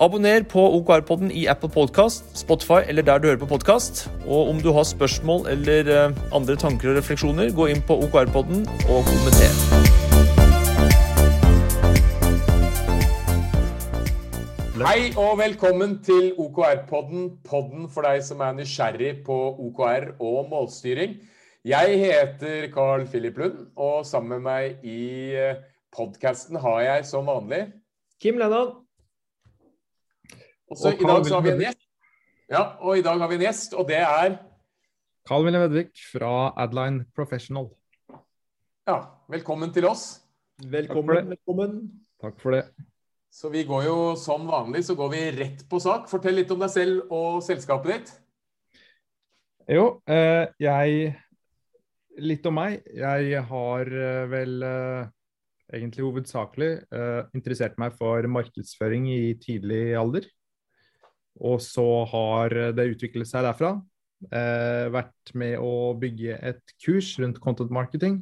Abonner på OKR-podden i Apple Podcast, Spotify eller der du hører på podkast. Og om du har spørsmål eller eh, andre tanker og refleksjoner, gå inn på OKR-podden og kommenter. Hei og velkommen til OKR-podden, podden for deg som er nysgjerrig på OKR og målstyring. Jeg heter Carl Philip Lund, og sammen med meg i podkasten har jeg som vanlig Kim Lennon. Og i dag så har vi en gjest. Ja, og i dag har vi en gjest, og det er Carl Wilhelm Vedvik fra Adline Professional. Ja, velkommen til oss. Velkommen. velkommen. Takk for det. Så vi går jo som vanlig så går vi rett på sak. Fortell litt om deg selv og selskapet ditt. Jo, eh, jeg Litt om meg. Jeg har eh, vel eh, egentlig hovedsakelig eh, interessert meg for markedsføring i tidlig alder. Og så har det utviklet seg derfra. Eh, vært med å bygge et kurs rundt content marketing.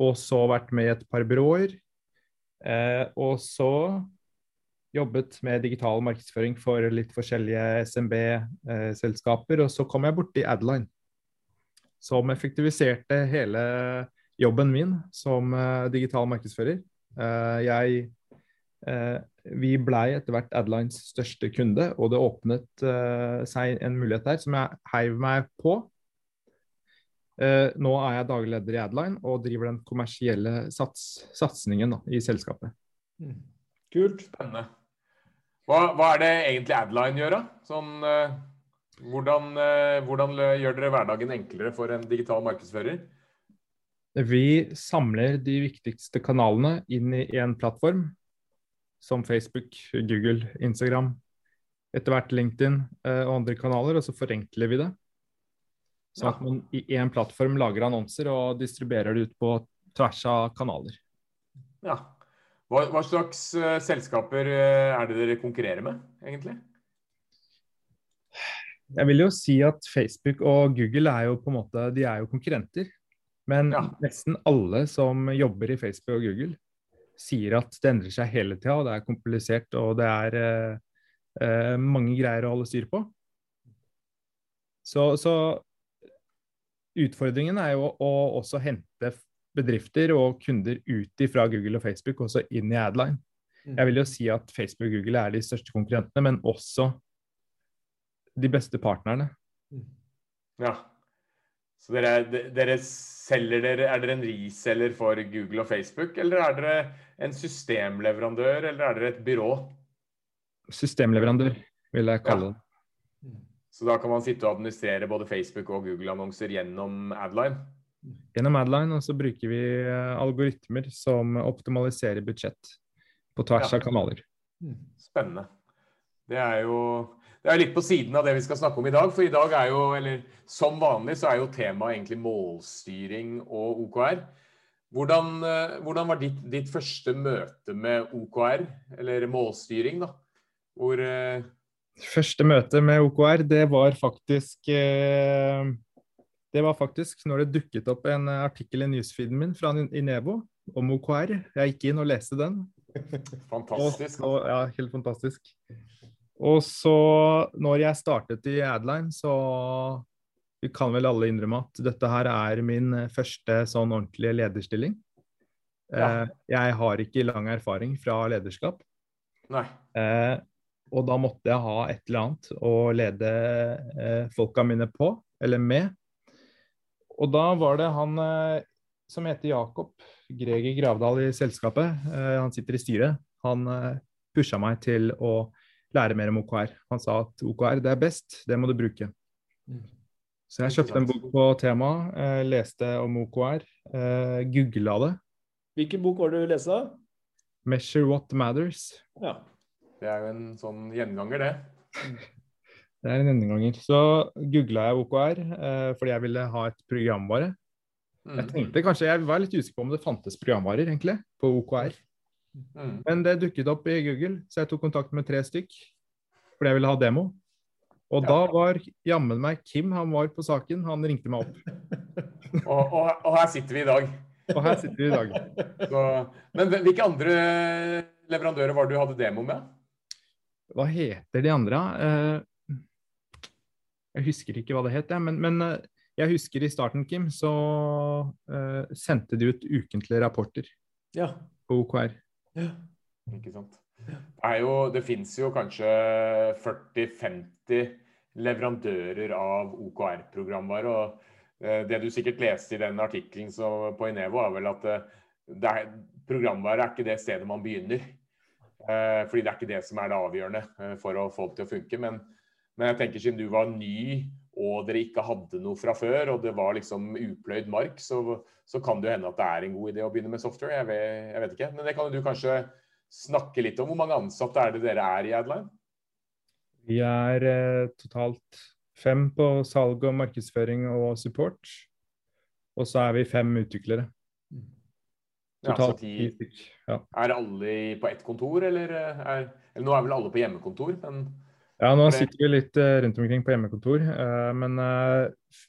Og så vært med i et par byråer. Eh, og så jobbet med digital markedsføring for litt forskjellige SMB-selskaper. og så kom jeg borti Adline, som effektiviserte hele jobben min som eh, digital markedsfører. Eh, jeg, eh, vi blei etter hvert Adlines største kunde, og det åpnet eh, seg en mulighet der som jeg heiv meg på. Eh, nå er jeg daglig leder i Adline og driver den kommersielle sats, satsingen da, i selskapet. Kult. Spennende. Hva, hva er det egentlig Adline gjør, da? Sånn, eh, hvordan, eh, hvordan gjør dere hverdagen enklere for en digital markedsfører? Vi samler de viktigste kanalene inn i én plattform, som Facebook, Google, Instagram, etter hvert LinkedIn eh, og andre kanaler, og så forenkler vi det. Sånn at man i én plattform lager annonser og distribuerer det ut på tvers av kanaler. Ja. Hva, hva slags uh, selskaper uh, er det dere konkurrerer med, egentlig? Jeg vil jo si at Facebook og Google er jo på en måte de er jo konkurrenter. Men Ja. nesten alle som jobber i Facebook og Google, sier at det endrer seg hele tida, og det er komplisert og det er eh, eh, mange greier å holde styr på. Så, så utfordringen er jo å også hente bedrifter og kunder ut fra Google og Facebook, også inn i Adline. Mm. Jeg vil jo si at Facebook og Google er de største konkurrentene, men også de beste partnerne. Ja. Så dere, dere selger dere Er dere en reselger for Google og Facebook, eller er dere en systemleverandør, eller er dere et byrå? Systemleverandør, vil jeg kalle det. Så da kan man sitte og administrere både Facebook og Google-annonser gjennom Adline? Gjennom Adline og så bruker vi eh, algoritmer som optimaliserer budsjett på tvers Ja. av kanaler. Spennende. Det er jo det er litt på siden av det vi skal snakke om i dag. For i dag er jo, eller som vanlig, så er jo temaet egentlig målstyring og OKR. Hvordan, eh, hvordan var ditt, ditt første møte med OKR, eller målstyring, da? Hvor eh, Første møte med OKR, det var faktisk eh, Det var faktisk når det dukket opp en artikkel i newsfeeden min fra Inevo om OKR. Jeg gikk inn og leste den. Fantastisk. Og, og, ja, helt fantastisk. Og så, når jeg startet i Adline, så vi kan vel alle innrømme at dette her er min eh, første sånn ordentlige lederstilling. Ja. Eh, jeg har ikke lang erfaring fra lederskap. Nei. Eh, og da måtte jeg ha et eller annet å lede folka mine på, eller med. Og da var det han som heter Jakob Greger Gravdal i selskapet, han sitter i styret, han pusha meg til å lære mer om OKR. Han sa at OKR det er best, det må du bruke. Så jeg kjøpte en bok på temaet, eh, leste om OKR, eh, googla det. Hvilken bok var det du leste? 'Measure What Matters'. Ja. Det er jo en sånn gjenganger, det. Det er en gjenganger. Så googla jeg OKR eh, fordi jeg ville ha et programvare. Mm. Jeg tenkte kanskje, jeg var litt usikker på om det fantes programvarer egentlig, på OKR. Mm. Men det dukket opp i Google, så jeg tok kontakt med tre stykk fordi jeg ville ha demo. Og Ja. da var jammen meg Kim, han var på saken. Han ringte meg opp. Og, og, og her sitter vi i dag. Og her sitter vi i dag. Så, men hvilke andre leverandører var det du hadde demo med? Hva heter de andre? Eh, jeg husker ikke hva det het, men, men eh, jeg husker i starten, Kim, så eh, sendte de ut ukentlige rapporter Ja. på OKR. Ikke sant? Det, er jo, det fins jo kanskje 40-50 leverandører av OKR-programvare. og eh, Det du sikkert leste i den artikkelen på Inevo, er vel at eh, det er, programvare er ikke det stedet man begynner. Eh, fordi det er ikke det som er det avgjørende for å få det til å funke. Men, men jeg tenker siden du var ny og dere ikke hadde noe fra før, og det var liksom upløyd mark, så, så kan det jo hende at det er en god idé å begynne med software. Jeg vet, jeg vet ikke. Men det kan jo du kanskje snakke litt om. Hvor mange ansatte er det dere er i Adline? Vi er eh, totalt fem på salg og markedsføring og support. Og så er vi fem utviklere. Ja, Totalt ti, ti. Ja. er alle på ett kontor, eller, er, eller nå er vel alle på hjemmekontor, men ja, nå sitter vi litt eh, rundt omkring på hjemmekontor, eh, men eh,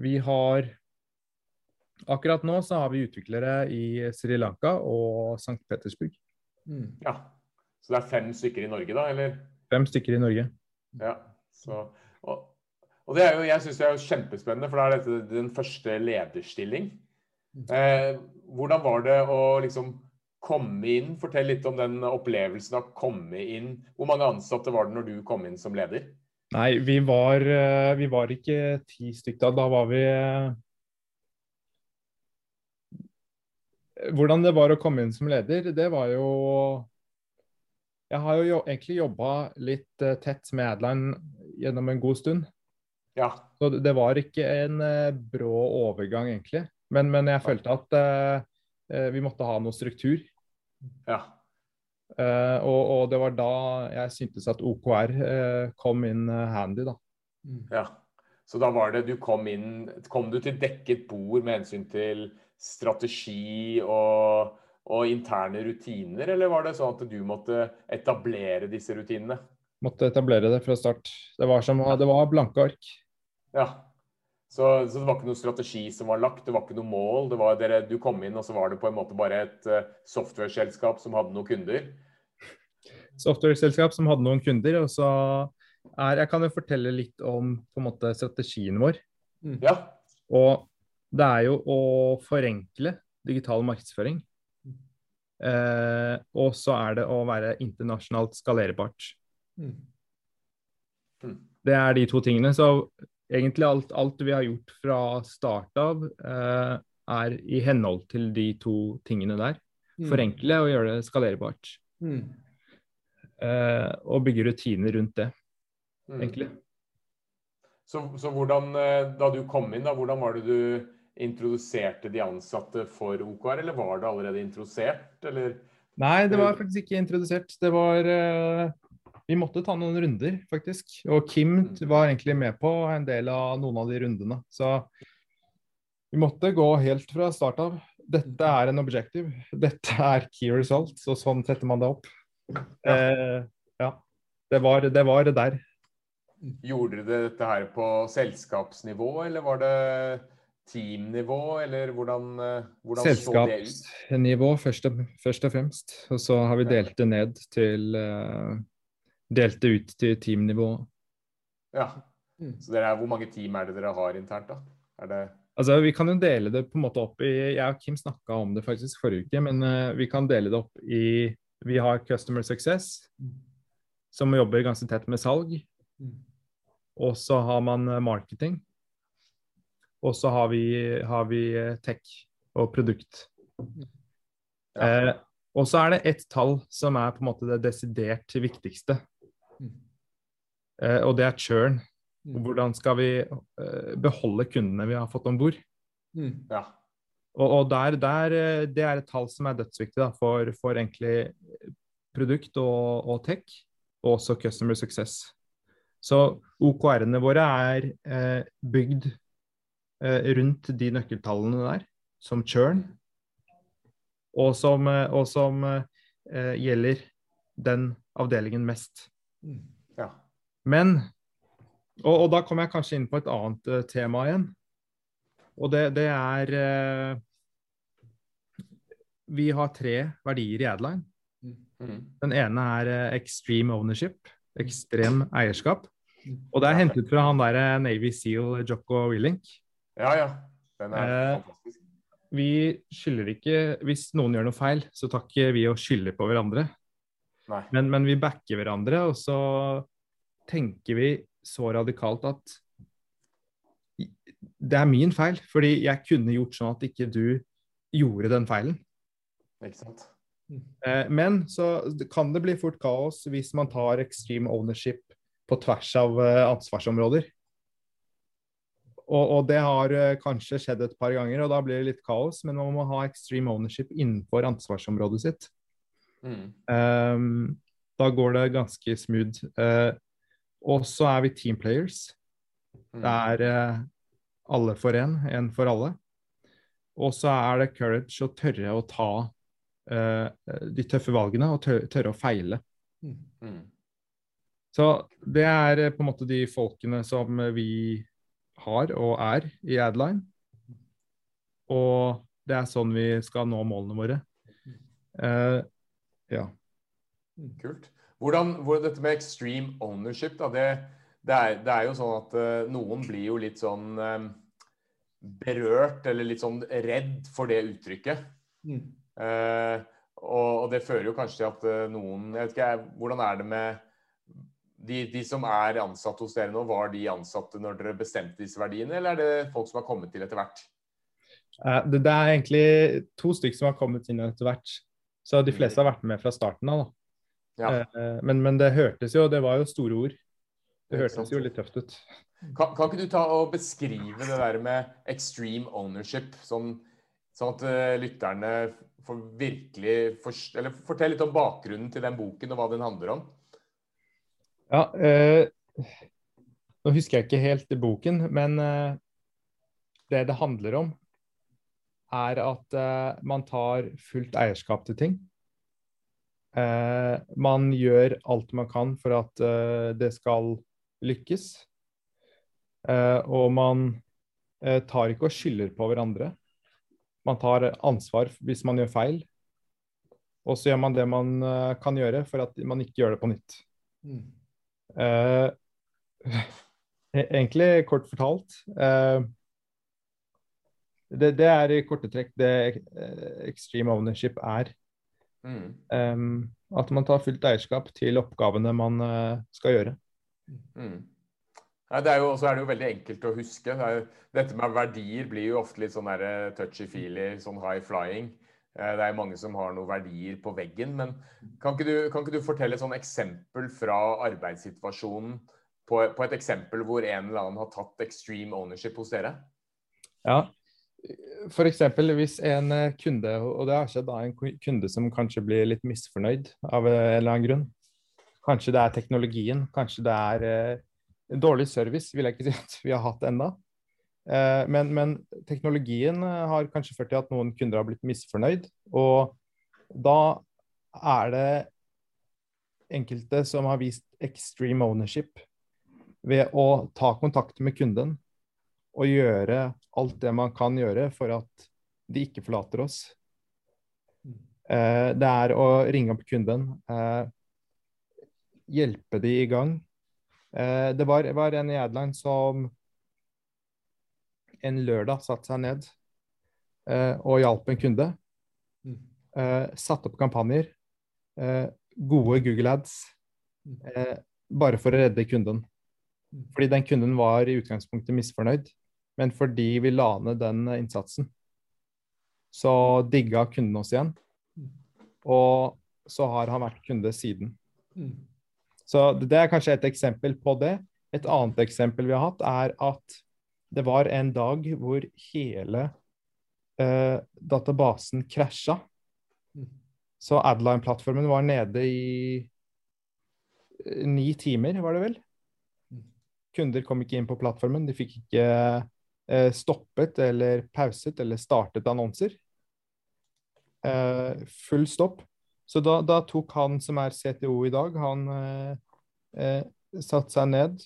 vi har Akkurat nå så har vi utviklere i Sri Lanka og St. Petersburg. ja. Så det er fem stykker i Norge, da, eller? Fem stykker i Norge. Ja. Så, og, og det er jo, jeg syns det er jo kjempespennende, for da er dette den første lederstilling. Eh, hvordan var det å liksom komme inn? Fortell litt om den opplevelsen av å komme inn. Hvor mange ansatte var det når du kom inn som leder? Nei, vi var, eh, vi var ikke ti stykker da. Da var vi eh, Hvordan det var å komme inn som leder, det var jo Jeg har jo egentlig jobba litt eh, tett med Adline gjennom en god stund. Ja. Så det- var ikke en brå overgang, egentlig. Men, men jeg følte at vi måtte ha noe struktur. ja. Eh, og, og det var da jeg syntes at OKR eh, kom inn eh, handy, da. Ja. Så da var det du kom inn Kom du til dekket bord med hensyn til strategi og, og interne rutiner, eller var det sånn at du måtte etablere disse rutinene? Måtte etablere det fra start. Det var som det var blanke ark. Ja. Så, så det var ikke noen strategi som var lagt, det var ikke noe mål. Det var dere, du kom inn, og så var det på en måte bare et uh, software-selskap som hadde noen kunder. Software-selskap som hadde noen kunder. Og så er Jeg kan jo fortelle litt om på en måte strategien vår. Ja. Og det er jo å forenkle digital markedsføring. Eh, og så er det å være internasjonalt skalerbart. Mm. Det er de to tingene. Så egentlig alt, alt vi har gjort fra start av, eh, er i henhold til de to tingene der. Forenkle og gjøre det skalerbart. Eh, og bygge rutiner rundt det, Mm. egentlig. Så, så hvordan, eh, da du kom inn, da, hvordan var det du introduserte de ansatte for OKR, eller var det allerede introdusert, eller? Nei, det var faktisk ikke introdusert. Det var eh, Vi måtte ta noen runder, faktisk. Og Kim var egentlig med på en del av noen av de rundene. Så vi måtte gå helt fra start av. Dette er en objective. Dette er key results, og sånn setter man det opp. Ja. Eh, ja. Det var, det var der. Gjorde dere dette her på selskapsnivå, eller var det teamnivå, eller hvordan, eh, hvordan så det ut? Selskapsnivå først og, først og fremst. Og så har vi delt det ned til eh, Delt det ut til teamnivå. Ja. Så dere er, hvor mange team er det dere har internt, da? Er det Altså, Vi kan jo dele det på en måte opp i Jeg og Kim snakka om det faktisk forrige uke, men uh, vi kan dele det opp i Vi har Customer Success, som jobber ganske tett med salg. Og så har man eh, marketing. Og så har vi, har vi eh, tech og produkt. Ja. Eh, og så er det ett tall som er på en måte det desidert viktigste. Eh, og det er churn. Hvordan skal vi eh, beholde kundene vi har fått om bord? Ja. Og, og der, der, eh, det er et tall som er dødsviktig da, for, for egentlig produkt og, og tech, og også customer success. Så OKR-ene våre er eh, bygd eh, rundt de nøkkeltallene der, som churn, og som, og som eh, gjelder den avdelingen mest. Ja. Men og, og, da kommer jeg kanskje inn på et annet uh, tema igjen. Og det, det er uh, Vi har tre verdier i Adline. Mm. Den ene er uh, extreme ownership, ekstrem eierskap. Mm. Og det er hentet fra han der Navy Seal Jocko Willink. Ja, ja. Den er fantastisk. Vi skylder ikke Hvis noen gjør noe feil, så tar ikke vi og skylder på hverandre. Men, men, vi backer hverandre, og så tenker vi så radikalt at det er min feil, fordi jeg kunne gjort sånn at ikke du gjorde den feilen. Ikke sant. Eh, men så kan det bli fort kaos hvis man tar extreme ownership på tvers av eh, ansvarsområder. Og, og, det har eh, kanskje skjedd et par ganger, og da blir det litt kaos. Men man må ha extreme ownership innenfor ansvarsområdet sitt. Mm. Um, da går det ganske smooth. Uh, og så er vi team players. Det mm. er eh, alle for én, én for alle. Og så er det courage å tørre å ta eh, de tøffe valgene og tørre, tørre å feile. Mm. mm. Så det er på en måte de folkene som vi har og er i Adline. Og det er sånn vi skal nå målene våre. Uh, ja. Kult. Hvordan, hvor dette med extreme ownership, da, det, det, er, det er, jo sånn at uh, noen blir jo litt sånn um, berørt eller litt sånn redd for det uttrykket. Mm. Uh, og, og, det fører jo kanskje til at uh, noen jeg vet ikke, Hvordan er det med de, de, som er ansatt hos dere nå, var de ansatte når dere bestemte disse verdiene, eller er det folk som har kommet til etter hvert? Det, det, er egentlig to stykker som har kommet inn etter hvert. Så de fleste har vært med fra starten av. da. Ja. Eh, men, men, det hørtes jo Det var jo store ord. Det hørtes jo litt tøft ut. Kan, kan, ikke du ta og beskrive det der med extreme ownership, sånn, sånn at uh, lytterne får virkelig for, Eller fortell litt om bakgrunnen til den boken, og hva den handler om. Ja, uh, nå husker jeg ikke helt boken, men uh, det det handler om, er at man tar fullt eierskap til ting. Eh, man gjør alt man kan for at eh, det skal lykkes. Eh, og man eh, tar ikke og skylder på hverandre. Man tar ansvar hvis man gjør feil. Og så gjør man det man eh, kan gjøre for at man ikke gjør det på nytt. Mm. Eh, e-, egentlig kort fortalt det, det, er i korte trekk det extreme ownership er. Mm. Um, at man tar fullt eierskap til oppgavene man uh, skal gjøre. Mm. Nei, det er jo, er det jo veldig enkelt å huske. Det er, dette med verdier blir jo ofte litt sånn eh, touchy-feely, sånn high flying. Eh, det er mange som har noen verdier på veggen. Men kan ikke du, kan ikke du fortelle et sånn eksempel fra arbeidssituasjonen på, på, et eksempel hvor en eller annen har tatt extreme ownership hos dere? Ja, F.eks. hvis en eh, kunde, og det har skjedd da, en kunde som kanskje blir litt misfornøyd av en eller annen grunn. Kanskje det er teknologien, kanskje det er eh, dårlig service, vil jeg ikke si at vi har hatt ennå. Eh, men, men, teknologien eh, har kanskje ført til at noen kunder har blitt misfornøyd. Og da er det enkelte som har vist extreme ownership ved å ta kontakt med kunden og gjøre alt det man kan gjøre for at de ikke forlater oss. Eh, det er å ringe opp kunden, eh, hjelpe de i gang. Eh, det var, var, en i Adline som en lørdag satte seg ned eh, og hjalp en kunde. Eh, satte opp kampanjer. Eh, gode Google ads. bare for å redde kunden. Fordi den kunden var i utgangspunktet misfornøyd. Men fordi vi la ned den innsatsen, så digga kunden oss igjen. Og så har han vært kunde siden. Så det er kanskje et eksempel på det. Et annet eksempel vi har hatt, er at det var en dag hvor hele eh, databasen krasja. Så Adline-plattformen var nede i eh, ni timer, var det vel? kunder kom ikke inn på plattformen. De fikk ikke eh, stoppet eller pauset eller startet annonser. Eh, full stopp. Så da, da, tok han som er CTO i dag, han eh, eh, satte seg ned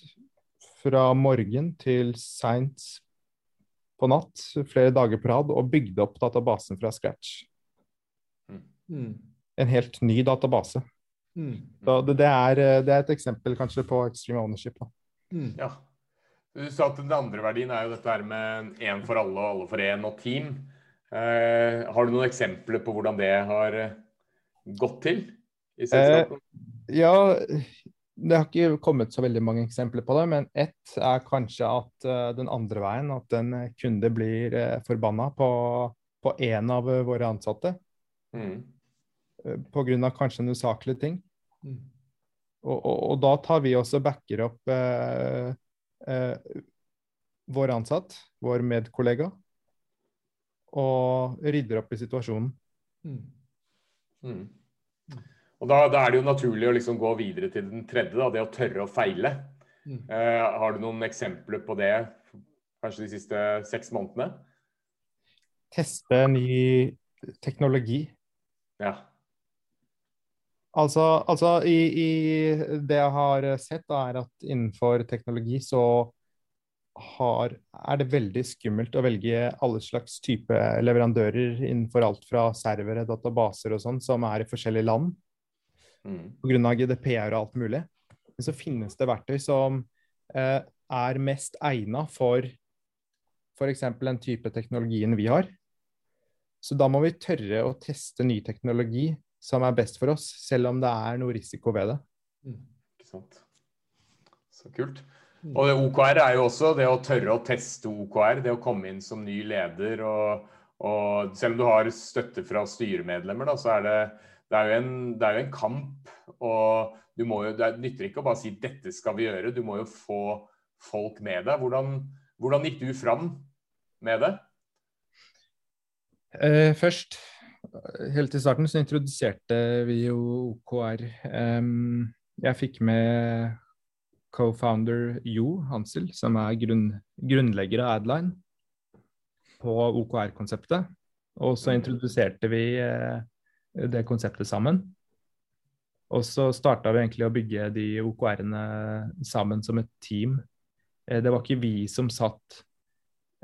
fra morgen til seint på natt, flere dager på rad, og bygde opp databasen fra scratch. Mm. En helt ny database. Mm. Det, det, er, det, er, et eksempel kanskje på extreme ownership. Mm. Ja. Du sa at den andre verdien er jo dette her med én for alle og alle for én og team. Eh, har du noen eksempler på hvordan det har eh, gått til i selskapet? Eh, ja, det har ikke kommet så veldig mange eksempler på det, men ett er kanskje at uh, den andre veien, at en kunde blir uh, forbanna på, på en av uh, våre ansatte. Mm. Uh, av kanskje en usaklig ting. Mm. Og, og, og, da tar vi også backer opp vår ansatt, vår medkollega, og rydder opp i situasjonen. Mm. mm. Og da, da, er det jo naturlig å liksom gå videre til den tredje, da, det å tørre å feile. Mm. Eh, har du noen eksempler på det kanskje de siste seks månedene? Teste ny teknologi. Ja. Altså, altså i, i, det jeg har sett, da, er at innenfor teknologi så har, er det veldig skummelt å velge alle slags type leverandører innenfor alt fra servere, databaser og sånn, som er i forskjellige land mm. pga. GDPR og alt mulig. Men så finnes det verktøy som eh, er mest egna for f.eks. den type teknologien vi har. Så da må vi tørre å teste ny teknologi som er best for oss, selv om det er noe risiko ved det. Mm. Ikke sant. Så kult. Og det OKR er jo også det å tørre å teste OKR, det å komme inn som ny leder. Og, og selv om du har støtte fra styremedlemmer, da, så er det det er jo en, det er jo en kamp. Og du må jo, det nytter ikke å bare si 'dette skal vi gjøre'. Du må jo få folk med deg. Hvordan, hvordan gikk du fram med det? Uh, først, helt i starten, så introduserte vi jo OKR. Um, jeg fikk med co-founder Jo Hansel, som er grunn, grunnlegger av Adline, på OKR-konseptet. Og så mm. introduserte vi eh, det konseptet sammen. Og så starta vi egentlig å bygge de OKR-ene sammen som et team. Eh, det var ikke vi som satt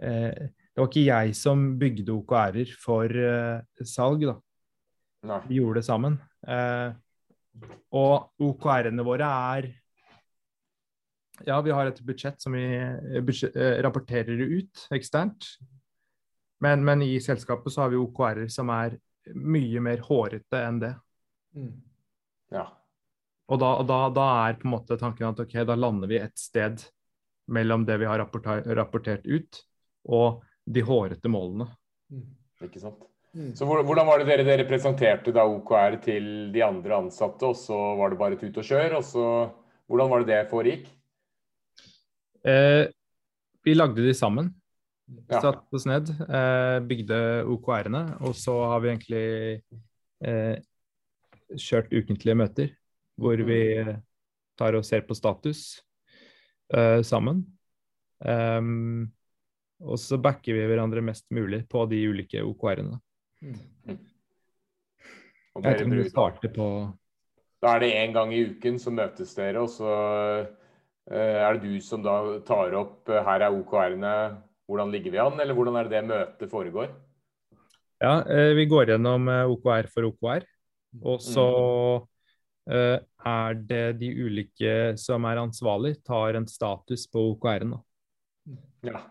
eh, Det var ikke jeg som bygde OKR-er for uh, salg, da. Nei. Vi gjorde det sammen. Og OKR-ene våre er Ja, vi har et budsjett som vi rapporterer ut eksternt. Men, men i selskapet så har vi OKR-er som er mye mer hårete enn det. Mm. Ja. Og da, da, da, er på en måte tanken at ok, da lander vi et sted mellom det vi har rapportert ut, og de hårete målene. Mm. Ikke sant. Mm. Så Hvordan var det dere, dere presenterte da OKR til de andre ansatte, og så var det bare tut og kjør? og så Hvordan var det det foregikk? Eh, vi lagde de sammen. Ja. Satt oss ned, eh, bygde OKR-ene, og så har vi egentlig eh, kjørt ukentlige møter hvor vi mm. tar og ser på status eh, sammen. Um, og så backer vi hverandre mest mulig på de ulike OKR-ene. Mm. Jeg vet ikke om vi starter på Da er det én gang i uken så møtes dere, og så uh, er det du som da tar opp uh, Her er OKR-ene hvordan ligger vi an, eller hvordan er det det møtet foregår? Ja, eh, Vi går gjennom eh, OKR for OKR. Og så mm. er det de ulike som er ansvarlig, tar en status på OKR-en. Ja.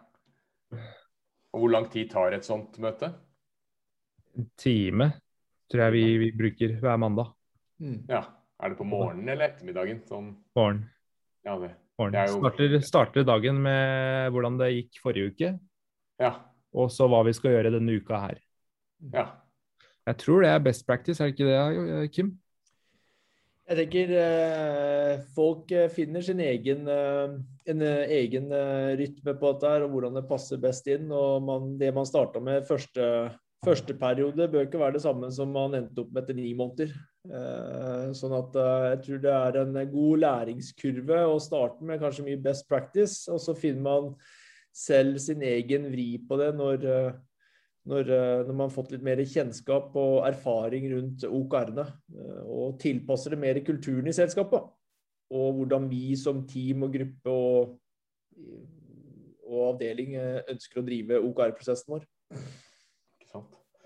Og hvor lang tid tar et sånt møte? En time tror jeg vi, vi bruker hver mandag. Mm. Ja. Er det på morgenen eller ettermiddagen? Sånn... Morgen. Ja, det. Jo... Starter, starter, dagen med hvordan det gikk forrige uke, ja. og så hva vi skal gjøre denne uka her. Ja. Jeg tror det er best practice, er det ikke det, Kim? Jeg tenker eh, folk eh, finner sin egen, eh, en egen rytme på dette her, og hvordan det passer best inn. og man, Det man starta med første, første periode bør ikke være det samme som man endte opp med etter ni måneder. Eh, sånn at eh, jeg tror det er en god læringskurve å starte med kanskje mye best practice, og så finner man selv sin egen vri på det når, eh, når, når man har fått litt mer kjennskap og erfaring rundt OKR-ene. Og tilpasser det mer kulturen i selskapet. Og hvordan vi som team og gruppe og, og avdeling ønsker å drive OKR-prosessen vår.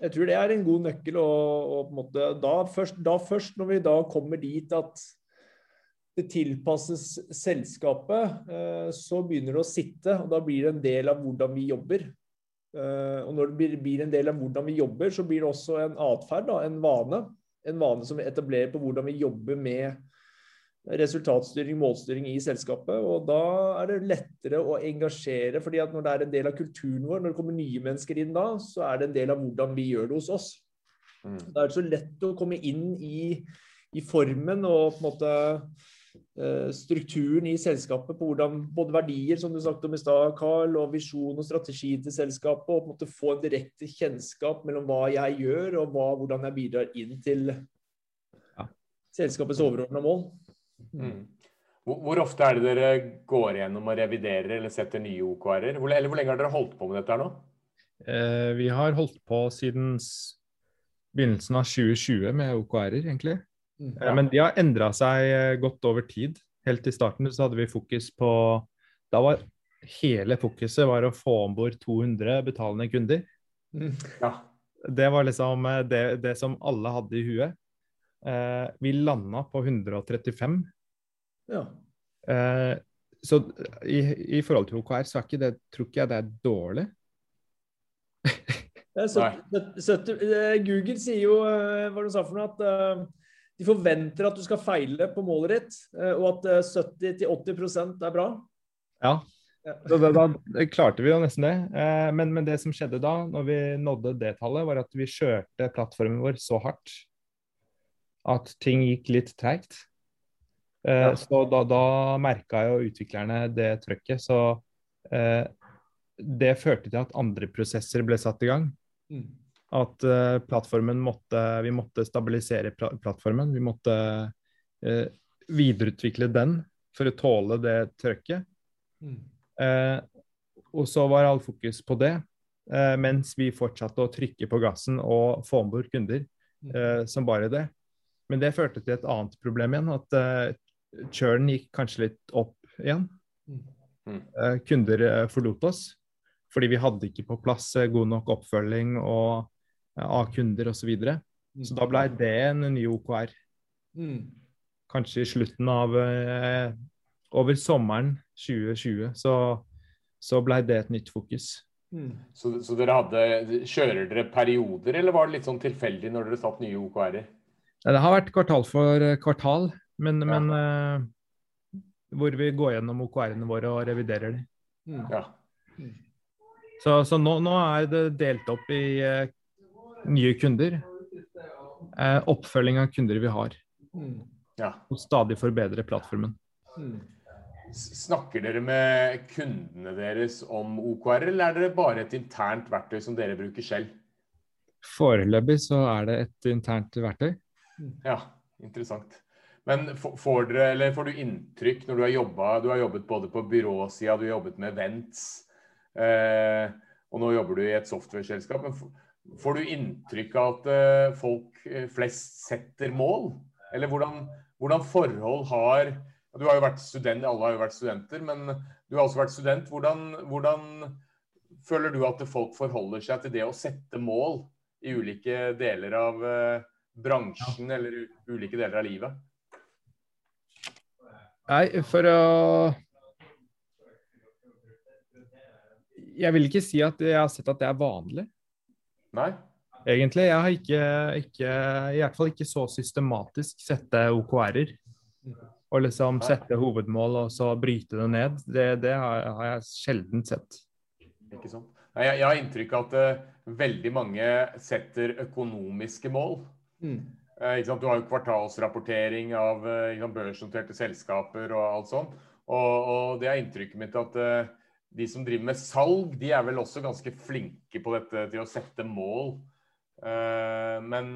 Jeg tror det er en god nøkkel. Og, og måte, da, først, da, først, når vi da kommer dit at det tilpasses selskapet, eh, så begynner det å sitte. Og da blir det en del av hvordan vi jobber. Eh, og når det blir, en del av hvordan vi jobber, så blir det også en atferd, en vane. En vane som vi etablerer på hvordan vi jobber med resultatstyring, målstyring i selskapet. Og da er det lettere å engasjere, fordi at når det er en del av kulturen vår, når det kommer nye mennesker inn da, så er det en del av hvordan vi gjør det hos oss. Mm. Da er det så lett å komme inn i, i formen og på en måte strukturen i selskapet på hvordan både verdier, som du snakket om i stad, Carl, og visjon og strategi til selskapet, og på en måte få en direkte kjennskap mellom hva jeg gjør, og hva, hvordan jeg bidrar inn til ja. selskapets overordna mål. Mm. Hvor, hvor, ofte er det dere går gjennom og reviderer eller setter nye OKR-er? Hvor, eller hvor lenge har dere holdt på med dette her nå? Eh, vi har holdt på siden begynnelsen av 2020 med OKR-er, egentlig. Mm. Eh, men de har endra seg eh, godt over tid. Helt i starten så hadde vi fokus på Da var hele fokuset var å få om bord 200 betalende kunder. Mm. Ja. Det var liksom eh, det, det, som alle hadde i huet. Eh, vi landa på 135 ja. Eh, så i, i, forhold til OKR, så er ikke det, tror ikke jeg det er dårlig. Google sier jo hva du sa for noe, at uh, de forventer at du skal feile på målet ditt, uh, og at uh, 70-80% er bra. Ja, så da, da, klarte vi jo nesten det. Eh, men, men, det som skjedde da, når vi nådde det tallet, var at vi kjørte plattformen vår så hardt at ting gikk litt treigt. Eh, ja. Så da, da merka jo utviklerne det trøkket. Så eh, det førte til at andre prosesser ble satt i gang. Mm. At eh, plattformen måtte Vi måtte stabilisere plattformen. Vi måtte eh, videreutvikle den for å tåle det trøkket. Mm. Eh, og så var all fokus på det, eh, mens vi fortsatte å trykke på gassen og få om bord kunder mm. som bare det. Men det førte til et annet problem igjen. At churn gikk kanskje litt opp igjen. Mm. Uh, kunder uh, forlot oss fordi vi hadde ikke på plass uh, god nok oppfølging og, av kunder osv. Så, videre. mm. så da ble det en ny OKR. Mm. Kanskje i slutten av Over sommeren 2020 så, så ble det et nytt fokus. Mm. Så, så, dere hadde Kjører dere perioder, eller var det litt sånn tilfeldig når dere satt nye OKR-er? Det har vært kvartal for kvartal. Men, ja. men uh, hvor vi går gjennom OKR-ene våre og reviderer dem. Mm. Ja. Så, så nå, nå, er det delt opp i nye kunder, eh, oppfølging av kunder vi har, mm. ja. og stadig forbedre plattformen. Mm. Snakker dere med kundene deres om OKR, eller er det bare et internt verktøy som dere bruker selv? Foreløpig så er det et internt verktøy. Ja, interessant. Men får, dere, får, du inntrykk når du har jobba Du har jobbet både på byråsida, du har jobbet med Vents, eh, og nå jobber du i et software-selskap. Men får du inntrykk av at eh, folk eh, flest setter mål? Eller hvordan, hvordan, forhold har Du har jo vært student, alle har jo vært studenter, men du har også vært student. Hvordan, hvordan føler du at folk forholder seg til det å sette mål i ulike deler av eh, bransjen eller ulike deler av livet? Nei, for å Jeg vil ikke si at jeg har sett at det er vanlig. Nei? Egentlig. Jeg har ikke, ikke i hvert fall ikke så systematisk sette OKR-er. Og liksom sette hovedmål og så bryte det ned. Det, det har, har, jeg sjelden sett. Ikke sant. Nei, jeg, jeg, har inntrykk av at uh, veldig mange setter økonomiske mål. Mm. Eh, du har jo kvartalsrapportering av uh, børsnoterte selskaper og alt sånt. Og, og, det er inntrykket mitt at uh, de som driver med salg, de er vel også ganske flinke på dette til å sette mål. Uh, men,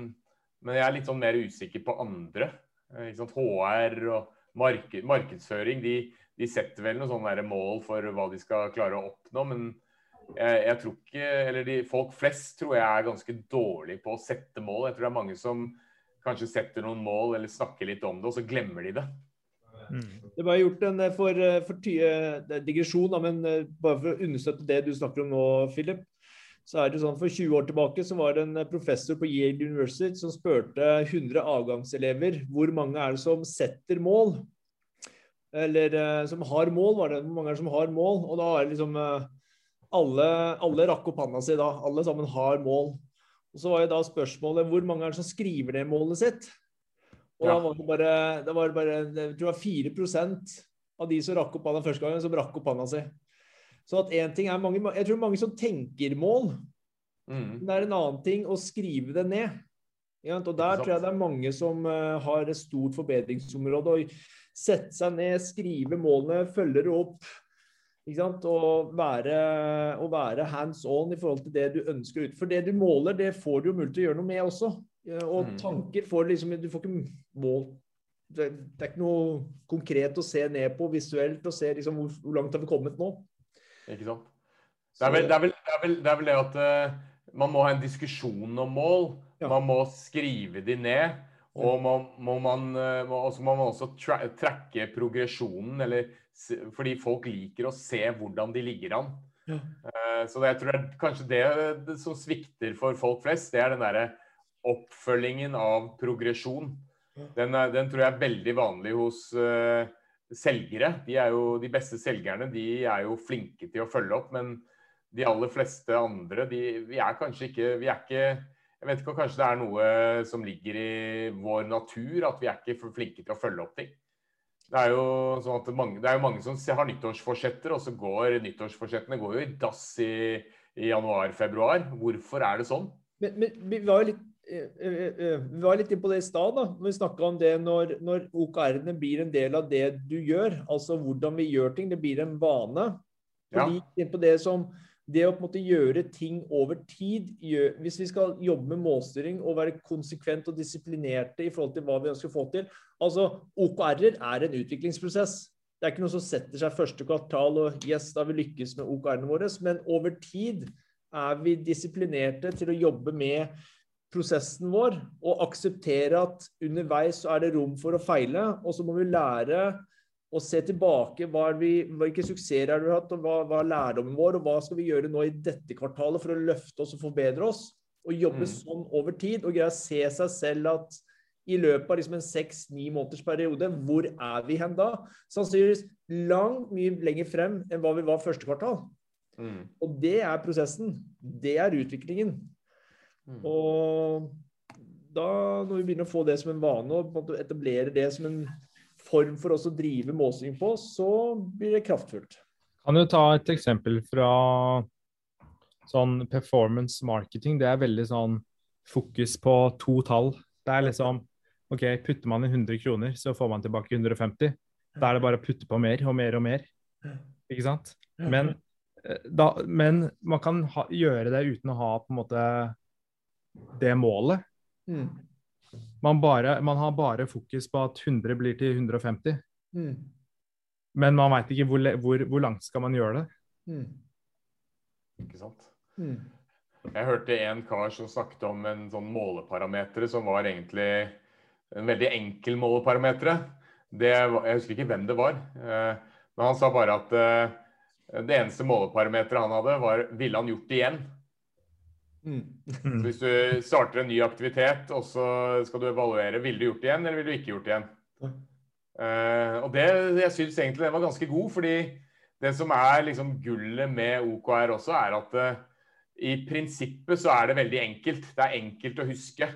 men, jeg er litt sånn mer usikker på andre. HR og marked, markedsføring de, de, setter vel noen sånne mål for hva de skal klare å oppnå. Men jeg, jeg tror ikke Eller de, folk flest tror jeg er ganske dårlige på å sette mål. Jeg tror det er mange som kanskje setter noen mål eller snakker litt om det, og så glemmer de det. Mm. Det var gjort en eh, for, eh, for ty, digresjon, men bare for å understøtte det du snakker om nå, Philip så er det sånn For 20 år tilbake så var det en professor på Yale University som spurte 100 avgangselever hvor mange er det som setter mål. Eller som har mål, var det. Hvor mange er det som har mål? Og da er det liksom alle, alle rakk opp handa si da. Alle sammen har mål. Og så var jo da spørsmålet hvor mange er det som skriver ned målet sitt? Og ja. da var det bare, det var bare jeg tror det var 4 av de som rakk opp hånda første gangen, som rakk opp hånda si. Så at én ting er mange, Jeg tror mange som tenker mål. Mm. Det er en annen ting å skrive det ned. Og Der tror jeg det er mange som uh, har et stort forbedringsområde. Å sette seg ned, skrive målene, følge det opp. Og være, være, hands on i forhold til det du ønsker ut. For det du måler, det får du jo mulighet til å gjøre noe med også. Og mm. tanker får liksom Du får ikke mål det, det, er ikke noe konkret å se ned på visuelt og se liksom hvor, hvor langt har vi kommet nå. Ikke sant. Det er vel det, er vel, det, er vel, det, er vel det at uh, man må ha en diskusjon om mål. Ja. Man må skrive de ned. Og må, må man, uh, må, også må man også trekke progresjonen, eller, fordi folk liker å se hvordan de ligger an. Ja. Uh, så jeg tror det er kanskje det, det, som svikter for folk flest, det er den derre oppfølgingen av progresjon. Den, er, den, tror jeg er veldig vanlig hos uh, selgere. De er jo de beste selgerne. De er jo flinke til å følge opp. Men de aller fleste andre, de, vi er kanskje ikke Vi er ikke Jeg vet ikke om kanskje det er noe som ligger i vår natur, at vi er ikke flinke til å følge opp ting. Det er jo sånn at mange, det er jo mange som har nyttårsforsetter, og så går nyttårsforsettene går jo i dass i, i januar-februar. Hvorfor er det sånn? Men, men vi var jo litt vi var litt inne på det i stad. når Vi snakka om det når, når OKR-ene blir en del av det du gjør. Altså hvordan vi gjør ting. Det blir en vane. Fordi inn på det som det å på en måte gjøre ting over tid gjør, Hvis vi skal jobbe med målstyring og være konsekvent og disiplinerte i forhold til hva vi ønsker å få til altså OKR-er er en utviklingsprosess. Det er ikke noe som setter seg første kvartal og yes, da har vi lykkes med OKR-ene våre. Men over tid er vi disiplinerte til å jobbe med prosessen vår og akseptere at underveis så er det rom for å feile. Og så må vi lære å se tilbake. Vi, hvilke suksesser har vi hatt, og hva, hva, er lærdommen vår? Og hva skal vi gjøre nå i dette kvartalet for å løfte oss og forbedre oss? Og jobbe mm. sånn over tid og greie å se seg selv at i løpet av liksom en seks-ni måneders periode, hvor er vi hen da? Sannsynligvis langt mye lenger frem enn hva vi var første kvartal. Mm. Og det er prosessen. Det er utviklingen. Mm. Og da, når vi begynner å få det som en vane, og etablere det som en form for oss å drive måsing på, så blir det kraftfullt. Kan du ta et eksempel fra sånn performance marketing? Det er veldig sånn fokus på to tall. Det er liksom OK, putter man inn 100 kroner, så får man tilbake 150. Da er det bare å putte på mer og mer og mer. Ikke sant? Men, eh, da, men man kan ha, gjøre det uten å ha på en måte det målet. Mm. Man, bare, man, har bare fokus på at 100 blir til 150. Mm. Men man veit ikke hvor, hvor, hvor, langt skal man gjøre det. Mm. Ikke sant. Mm. Jeg hørte en kar som snakket om en sånn måleparameter som var egentlig en veldig enkel måleparameter. jeg husker ikke hvem det var, eh, men han sa bare at eh, det eneste måleparameteret han hadde, var ville han gjort det igjen. Mm. Hvis du starter en ny aktivitet, og så skal du evaluere, ville du gjort det igjen, eller ville du ikke gjort det igjen? Uh, og det, jeg syns egentlig den var ganske god, fordi det som er liksom gullet med OKR også, er at uh, i prinsippet så er det veldig enkelt. Det er enkelt å huske.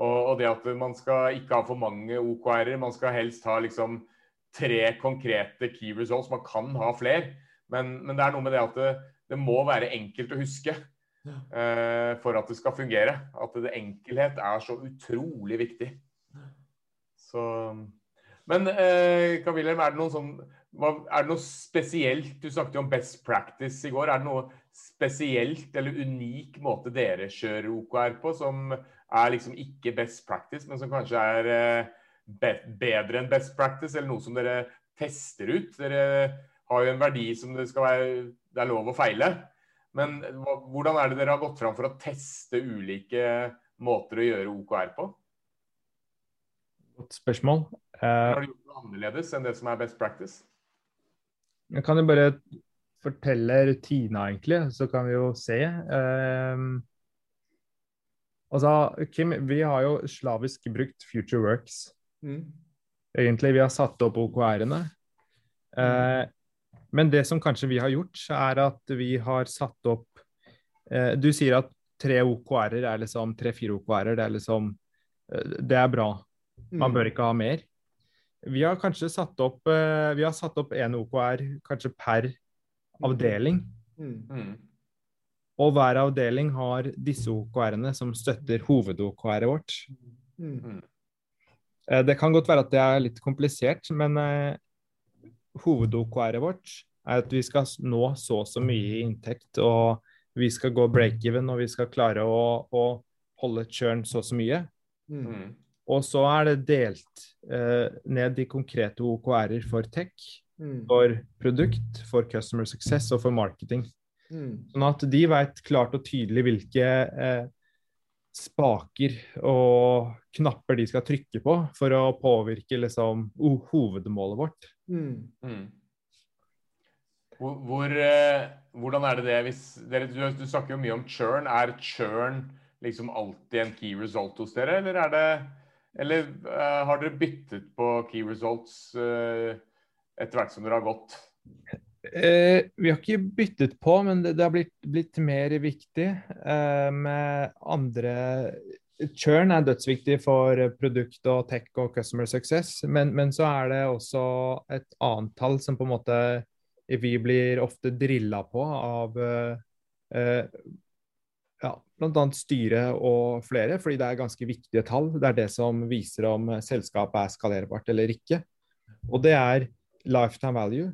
Og, og det at man skal ikke ha for mange OKR-er. Man skal helst ha liksom tre konkrete key results. Man kan ha flere, men, men det er noe med det at det, det må være enkelt å huske. Uh, for at det skal fungere. At det enkelhet er så utrolig viktig. Så Men eh, Wilhelm, er det noe sånn er det noe spesielt Du snakket jo om best practice i går. Er det noe spesielt eller unik måte dere kjører OKR på, som er liksom ikke best practice, men som kanskje er eh, bedre enn best practice, eller noe som dere tester ut? Dere har jo en verdi som det skal være Det er lov å feile. Men hvordan er det dere har gått fram for å teste ulike måter å gjøre OKR på? Godt spørsmål. Uh, har du gjort noe annerledes enn det som er best practice? Jeg kan jo bare fortelle rutina, egentlig, så kan vi jo se. Um, altså, Kim, vi har jo slavisk brukt FutureWorks. Mm. Egentlig. Vi har satt opp OKR-ene. Uh, mm. Men det som kanskje vi har gjort, er at vi har satt opp eh, Du sier at tre OKR-er er liksom tre-fire OKR-er. Det er liksom uh, Det er bra. Man mm. bør ikke ha mer. Vi har kanskje satt opp eh, Vi har satt opp én OKR kanskje per avdeling. Mm. mm. Og hver avdeling har disse OKR-ene som støtter hoved-OKR-et vårt. Mm. Uh, det kan godt være at det er litt komplisert, men uh, hoved-OKR-et vårt er at vi skal nå så og så mye i inntekt, og vi skal gå break-even, og vi skal klare å, å holde churn så og så mye. Mm. Og så er det delt eh, ned i konkrete OKR-er for tech, mm. for produkt, for customer success og for marketing. Mm. Sånn at de vet klart og tydelig hvilke eh, spaker og knapper de skal trykke på for å påvirke liksom, hovedmålet vårt. Mm. mm. Hvor, hvor, eh, hvordan er det det hvis dere, du, du, snakker jo mye om churn. Er churn liksom alltid en key result hos dere, eller er det eller uh, har dere byttet på key results uh, etter hvert som dere har gått? Uh, vi har ikke byttet på, men det, det har blitt, blitt, mer viktig med andre Churn er dødsviktig for produkt og tech og customer success, men, men så er det også et annet tall som på en måte vi blir ofte drilla på av ja, bl.a. styret og flere, fordi det er ganske viktige tall. Det er det som viser om selskapet er skalerbart eller ikke. Og det er lifetime value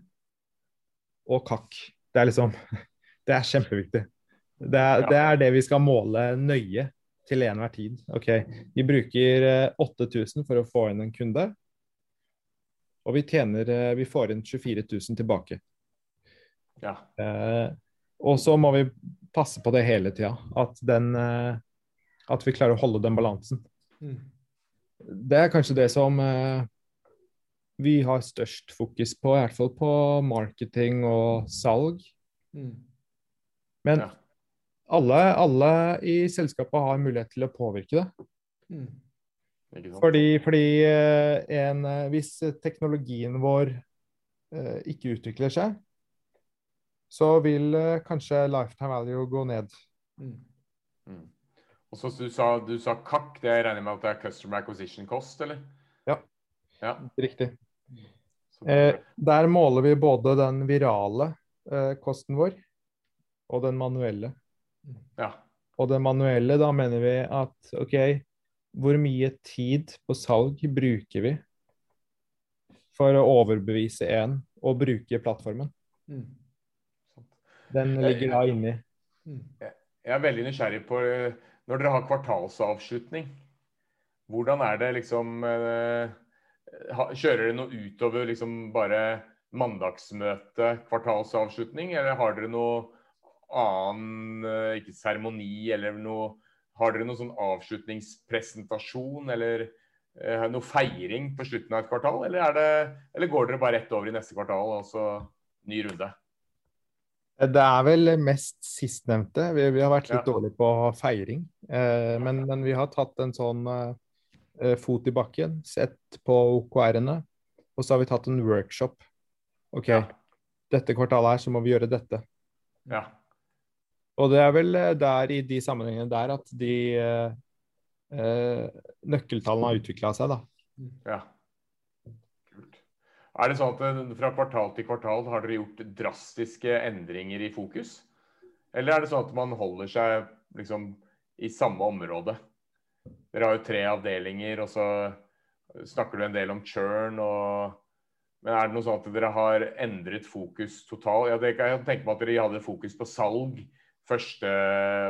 og kakk. Det er liksom Det er kjempeviktig. Det er, det er det vi skal måle nøye til enhver tid. Ok, Vi bruker 8000 eh, for å få inn en kunde, og vi tjener eh, Vi får inn 24 000 tilbake. Ja. Eh, og så må vi passe på det hele tida. At, eh, at vi klarer å holde den balansen. Mm. Det er kanskje det som eh, vi har størst fokus på, i hvert fall på marketing og salg. Mm. Men ja. alle, alle, i selskapet har mulighet til å påvirke det. Mm. Fordi, fordi eh, en, hvis teknologien vår ikke utvikler seg, så vil kanskje lifetime value gå ned. Mm. Mm. Og så du sa, du sa kakk, det regner med at det er Customer Acquisition Cost, eller? Ja, ja. riktig. Eh, der måler vi både den virale eh, kosten vår og den manuelle. Ja. Og den manuelle, da mener vi at OK, hvor mye tid på salg bruker vi for å overbevise en å bruke plattformen? Mm. Den ligger da inni. Mm. Jeg er veldig nysgjerrig på eh, Når dere har kvartalsavslutning, hvordan er det liksom eh, Kjører dere noe utover liksom bare mandagsmøte, kvartalsavslutning, eller har dere noe annen eh, ikke seremoni eller noe Har dere noen sånn avslutningspresentasjon eller noe feiring på slutten av et kvartal, eller, det, eller går dere bare rett over i neste kvartal og så ny runde? Det er vel mest sistnevnte. Vi, vi har vært litt ja. dårlige på feiring. Eh, men, men, vi har tatt en sånn eh, fot i bakken, sett på OKR-ene, og så har vi tatt en workshop. OK, ja. dette kvartalet her så må vi gjøre dette. Ja. Og det er vel eh, der i de sammenhengene der at de eh, eh nøkkeltallene har utvikla seg, da. Ja. Kult. Er det sånn at eh, fra kvartal til kvartal har dere gjort drastiske endringer i fokus? Eller er det sånn at man holder seg liksom i samme område? Dere har jo tre avdelinger, og så snakker du en del om churn og Men er det noe sånn at dere har endret fokus totalt? Ja, jeg kan tenke meg at dere hadde fokus på salg første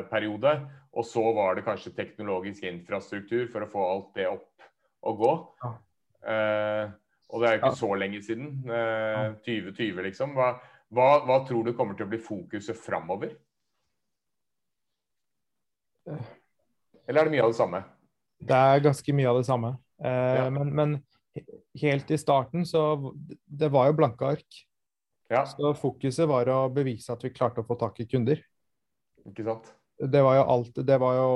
periode, og så var det kanskje teknologisk infrastruktur for å få alt det opp og gå. Ja. Eh, og det er jo ikke ja. så lenge siden. Eh, 2020, liksom. Hva, hva, hva, tror du kommer til å bli fokuset framover? Eh. Eller er det mye av det samme? Det er ganske mye av det samme. Eh, ja. men, men, helt i starten så Det var jo blanke ark. Ja. Så fokuset var å bevise at vi klarte å få tak i kunder. Ikke sant? Det var jo alt Det var jo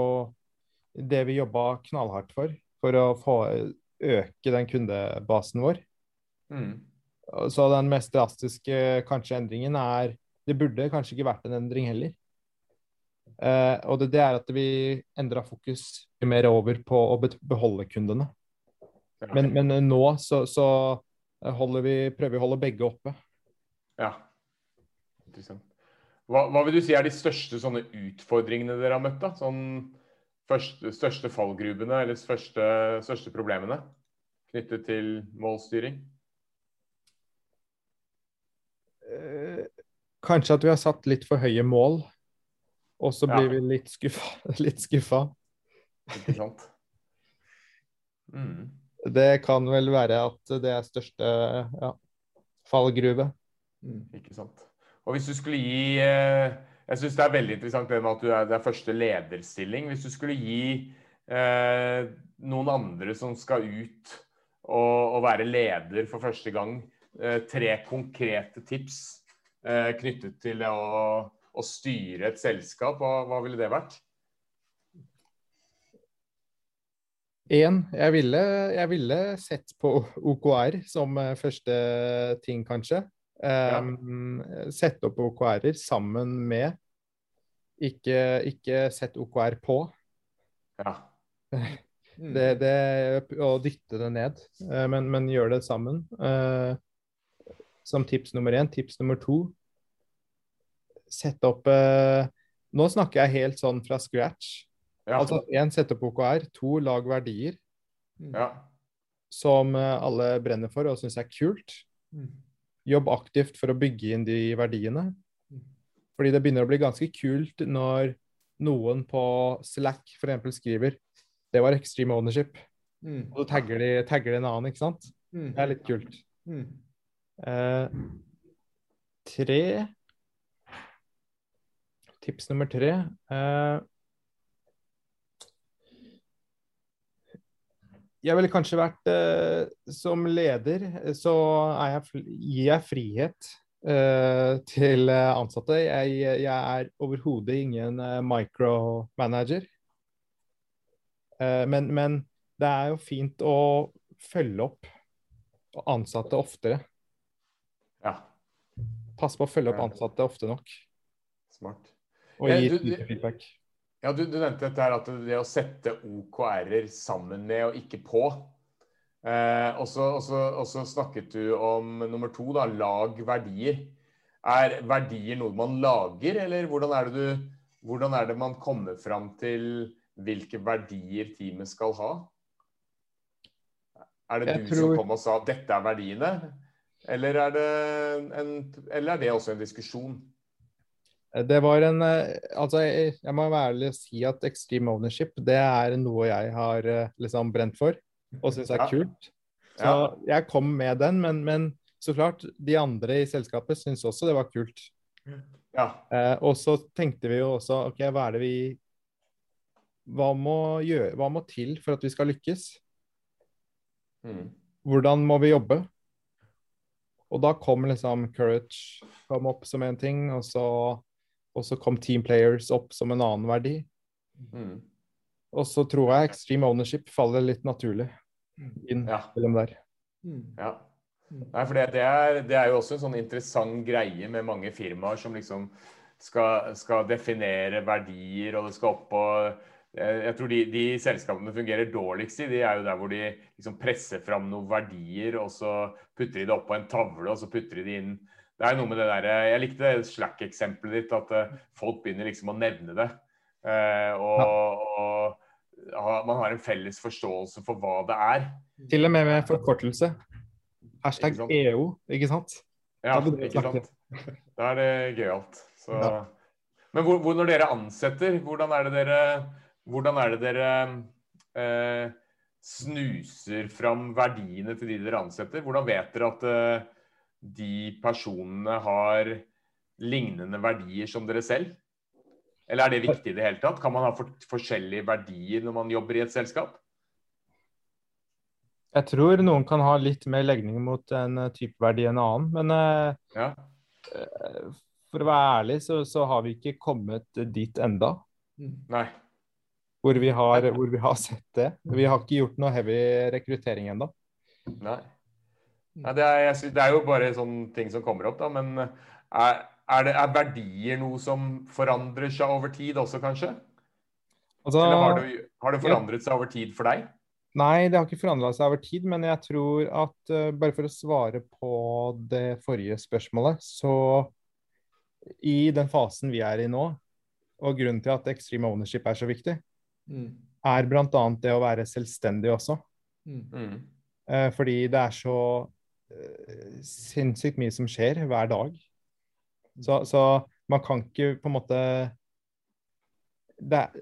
det vi jobba knallhardt for. For å få øke den kundebasen vår. Mm. Så den mest drastiske kanskje endringen er Det burde kanskje ikke vært en endring heller. Eh, og det, det, er at vi endra fokus mer over på å beholde kundene. Men, men nå så, så vi, prøver vi å holde begge oppe. Ja. Interessant. Hva, hva, vil du si er de største sånne utfordringene dere har møtt? da? Sånn første, største fallgrubene eller første, største problemene knyttet til målstyring? Uh, kanskje at vi har satt litt for høye mål, og så blir ja. vi litt skuffa. Litt skuffa. Ikke sant. Mm. Det kan vel være at det er største ja, fallgruve. Mm. Ikke sant. Og hvis du skulle gi eh, Jeg syns det er veldig interessant det med at du er, det er første lederstilling. Hvis du skulle gi eh, noen andre som skal ut og, og, være leder for første gang, eh, tre konkrete tips eh, knyttet til det å, å, styre et selskap, hva, hva ville det vært? En, jeg ville, jeg ville sett på OKR som eh, første ting, kanskje. Um, sette opp OKR-er sammen med ikke, ikke sett OKR på. Ja. Det, det, og dytte det ned, uh, men, men gjør det sammen. Uh, som tips nummer én. Tips nummer to Sett opp eh, Nå snakker jeg helt sånn fra scratch. Ja. Altså én, sette opp OKR. To, lag verdier. Ja. Som alle brenner for og syns er kult. Mm jobb aktivt for å bygge inn de verdiene. Fordi det begynner å bli ganske kult når noen på Slack f.eks. skriver det var extreme ownership. Mm. Og så tagger de, tagger de, en annen, ikke sant? Mm. Det er litt kult. Mm. Eh, tre Tips nummer tre eh, jeg ville kanskje vært eh, Som leder eh, så jeg, gir jeg frihet eh, til ansatte. Jeg, jeg er overhodet ingen micromanager. Eh, men, men, det er jo fint å følge opp ansatte oftere. Ja. Pass på å følge opp ansatte ofte nok. Smart. Og gi feedback. Ja, du, du, nevnte dette her at det å sette OKR-er sammen med og ikke på. Eh, og så snakket du om nummer to, da, lag verdier. Er verdier noe man lager, eller hvordan er det, du, hvordan er det man kommer fram til hvilke verdier teamet skal ha? Er det Jeg du tror... som kom og sa 'dette er verdiene', eller er det, en, eller er det også en diskusjon? Det var en eh, Altså, jeg, jeg må være ærlig og si at extreme ownership det er noe jeg har eh, liksom brent for og syns er kult. Så jeg kom med den, men, men, så klart, de andre i selskapet syns også det var kult. Ja. Eh, og så tenkte vi jo også OK, hva er det vi hva må, gjøre, hva må til for at vi skal lykkes? Mm. Hvordan må vi jobbe? Og da kom liksom courage kom opp som en ting, og så og så kom Team Players opp som en annen verdi. Mm. Og så tror jeg Extreme Ownership faller litt naturlig inn ja. mellom der. Mm. Ja. Nei, for det, det, er, det, er, jo også en sånn interessant greie med mange firmaer som liksom skal, skal definere verdier, og det skal opp på jeg tror de, de, selskapene fungerer dårligst i, de er jo der hvor de liksom presser fram noen verdier, og så putter de det opp på en tavle, og så putter de det inn det er noe med det der, Jeg likte Slack-eksempelet ditt, at uh, folk begynner liksom å nevne det. Uh, og, og, man har en felles forståelse for hva det er. Til og med med forkortelse. Hashtag Ikke? EO, ikke sant? Ja, ikke sant. Da er det gøyalt. Så Ja. Men hvor, hvor, når dere ansetter, hvordan er det dere, hvordan er det dere eh, snuser fram verdiene til de dere ansetter? Hvordan vet dere at eh, de personene har lignende verdier som dere selv? Eller er det viktig i det hele tatt? Kan man ha for, forskjellige verdier når man jobber i et selskap? Jeg tror noen kan ha litt mer legning mot en eh, type verdi enn en annen, men eh, Ja. eh, for å være ærlig så, så har vi ikke kommet dit enda, Nei. hvor vi, har, hvor vi har sett det. Vi har ikke gjort noe heavy rekruttering ennå. Nei. Nei det, er, jeg sy- det er jo bare sånne ting som kommer opp, da. Men er, er, det, er verdier noe som forandrer seg over tid også, kanskje? Altså, Eller har det, har det forandret seg over tid for deg? Nei, det har ikke forandra seg over tid, men jeg tror at uh, bare for å svare på det forrige spørsmålet, så i den fasen vi er i nå, og grunnen til at extreme ownership er så viktig, er bl.a. det å være selvstendig også. Mm. Uh, fordi det er så eh, sinnssykt mye som skjer hver dag. Så, så man kan ikke på en måte er,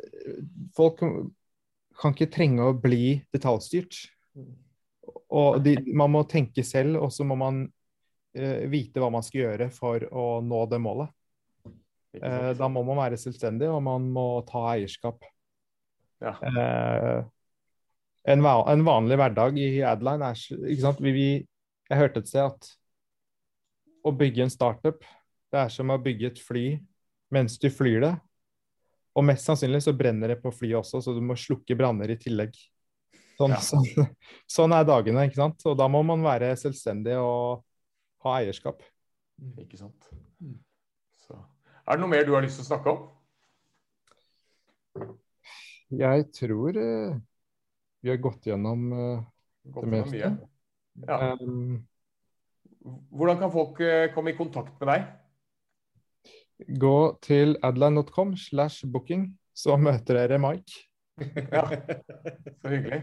Folk kan ikke trenge å bli detaljstyrt. Og de, man må tenke selv, og så må man uh, vite hva man skal gjøre for å nå det målet. Eh, da må man være selvstendig, og man må ta eierskap. Ja. Uh, en, en vanlig hverdag i Adline er ikke sant? Vi, vi, Jeg hørte et sted at å bygge en startup, det er som å bygge et fly mens du flyr det. Og mest sannsynlig så brenner det på flyet også, så du må slukke branner i tillegg. Sånn, Ja. sånn, sånn er dagene, ikke sant. Og da må man være selvstendig og ha eierskap. Ikke sant. Så. Er det noe mer du har lyst til å snakke om? Jeg tror uh, vi har gått gjennom uh, Det meste. mye. Ja. um, Hvordan kan folk eh, komme i kontakt med deg? Gå til adline.com slash booking, så møter dere Mike. Ja, så hyggelig.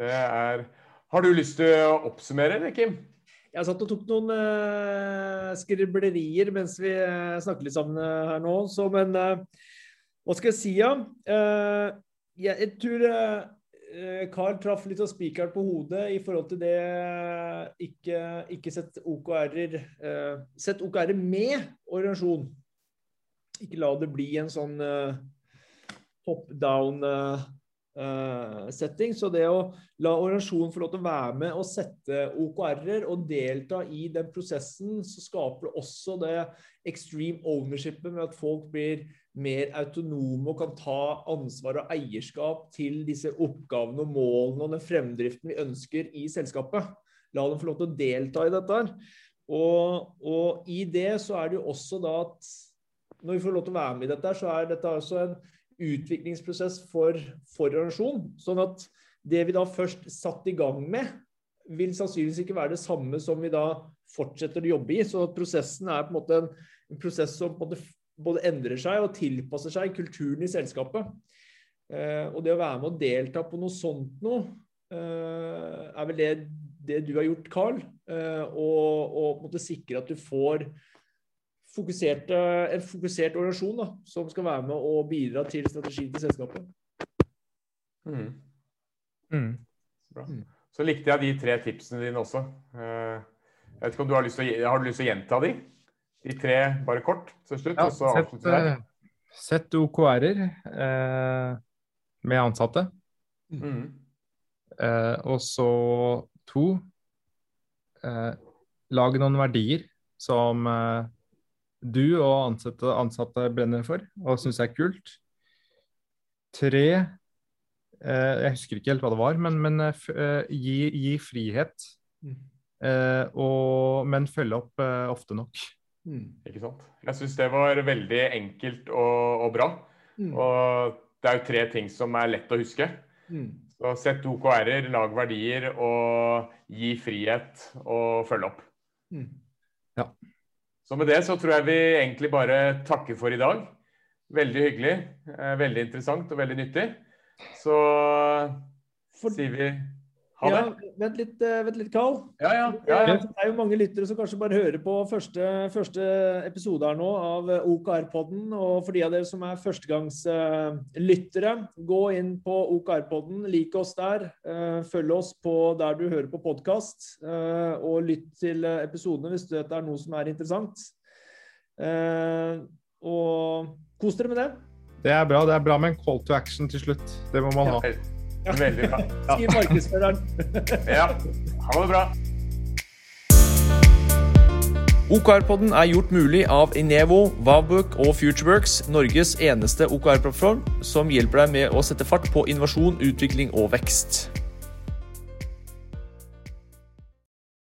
Det er Har du lyst til å oppsummere, eller, Kim? Jeg satt og tok noen uh, skriblerier mens vi uh, snakket litt sammen eh, her nå. Så, men eh, hva skal jeg si, ja? Eh, jeg, jeg tror eh, Carl traff litt av spikeren på hodet i forhold til det eh, ikke, ikke sett OKR-er eh, Sett OKR-er med organisasjon. Ikke la det bli en sånn eh, top down eh, eh, setting. Så det å la organisasjonen få lov til å være med og sette OKR-er og delta i den prosessen, så skaper det også det extreme ownershipet med at folk blir mer autonome og kan ta ansvar og eierskap til disse oppgavene og målene og den fremdriften vi ønsker i selskapet. La dem få lov til å delta i dette. Og, og i det så er det jo også da at når vi får lov til å være med i dette, så er dette også en utviklingsprosess for, for. Sånn at det vi da først satt i gang med, vil sannsynligvis ikke være det samme som vi da fortsetter å jobbe i. Så prosessen er på en måte en, prosess som en både endrer seg og tilpasser seg kulturen i selskapet. Eh, og det å være med og delta på noe sånt noe, eh, er vel det, det du har gjort, Carl. Eh, og, og på en måte sikre at du får fokusert, en fokusert organisasjon da, som skal være med og bidra til strategien til selskapet. Mm. Mm. Bra. Mm. Så likte jeg de tre tipsene dine også. Eh, Jeg vet ikke om du Har lyst til å, har du lyst til å gjenta de? De tre, bare kort til slutt, Ja, og så sett, avslutter jeg. eh, sett OKR-er eh, med ansatte. Mm. Eh, og så to eh, Lag noen verdier som eh, du og ansatte, ansatte brenner for og syns er kult. Tre eh, Jeg husker ikke helt hva det var, men, men eh, f eh, gi, gi frihet. Eh, og, men følge opp eh, ofte nok. Ikke sant? Jeg syns det var veldig enkelt og, og bra. Mm. Og det er jo tre ting som er lett å huske. Mm. Så Sett OKR-er, lag verdier og gi frihet og følge opp. Mm. Så med det så tror jeg vi egentlig bare takker for i dag. Veldig hyggelig, eh, veldig interessant og veldig nyttig. Så For, sier vi ha ja, vent litt, eh, vent litt, Carl. Ja, ja. ja, ja. Det er jo mange lyttere som kanskje bare hører på første, første episode her nå av OKR-podden. Og for de av dere som er førstegangslyttere, gå inn på OKR-podden, lik oss der. eh, Følg oss på der du hører på podkast, og lytt til episodene hvis det er noe som er interessant. Eh, Og kos dere med det. Det er bra. Det er bra med en call to action til slutt. Det må man ha. Veldig bra. Skriv markedsføreren. Ja. Ha det bra. OKR-podden er gjort mulig av Inevo, Vavbook og Futureworks, Norges eneste OKR-plattform som hjelper deg med å sette fart på innovasjon, utvikling og vekst.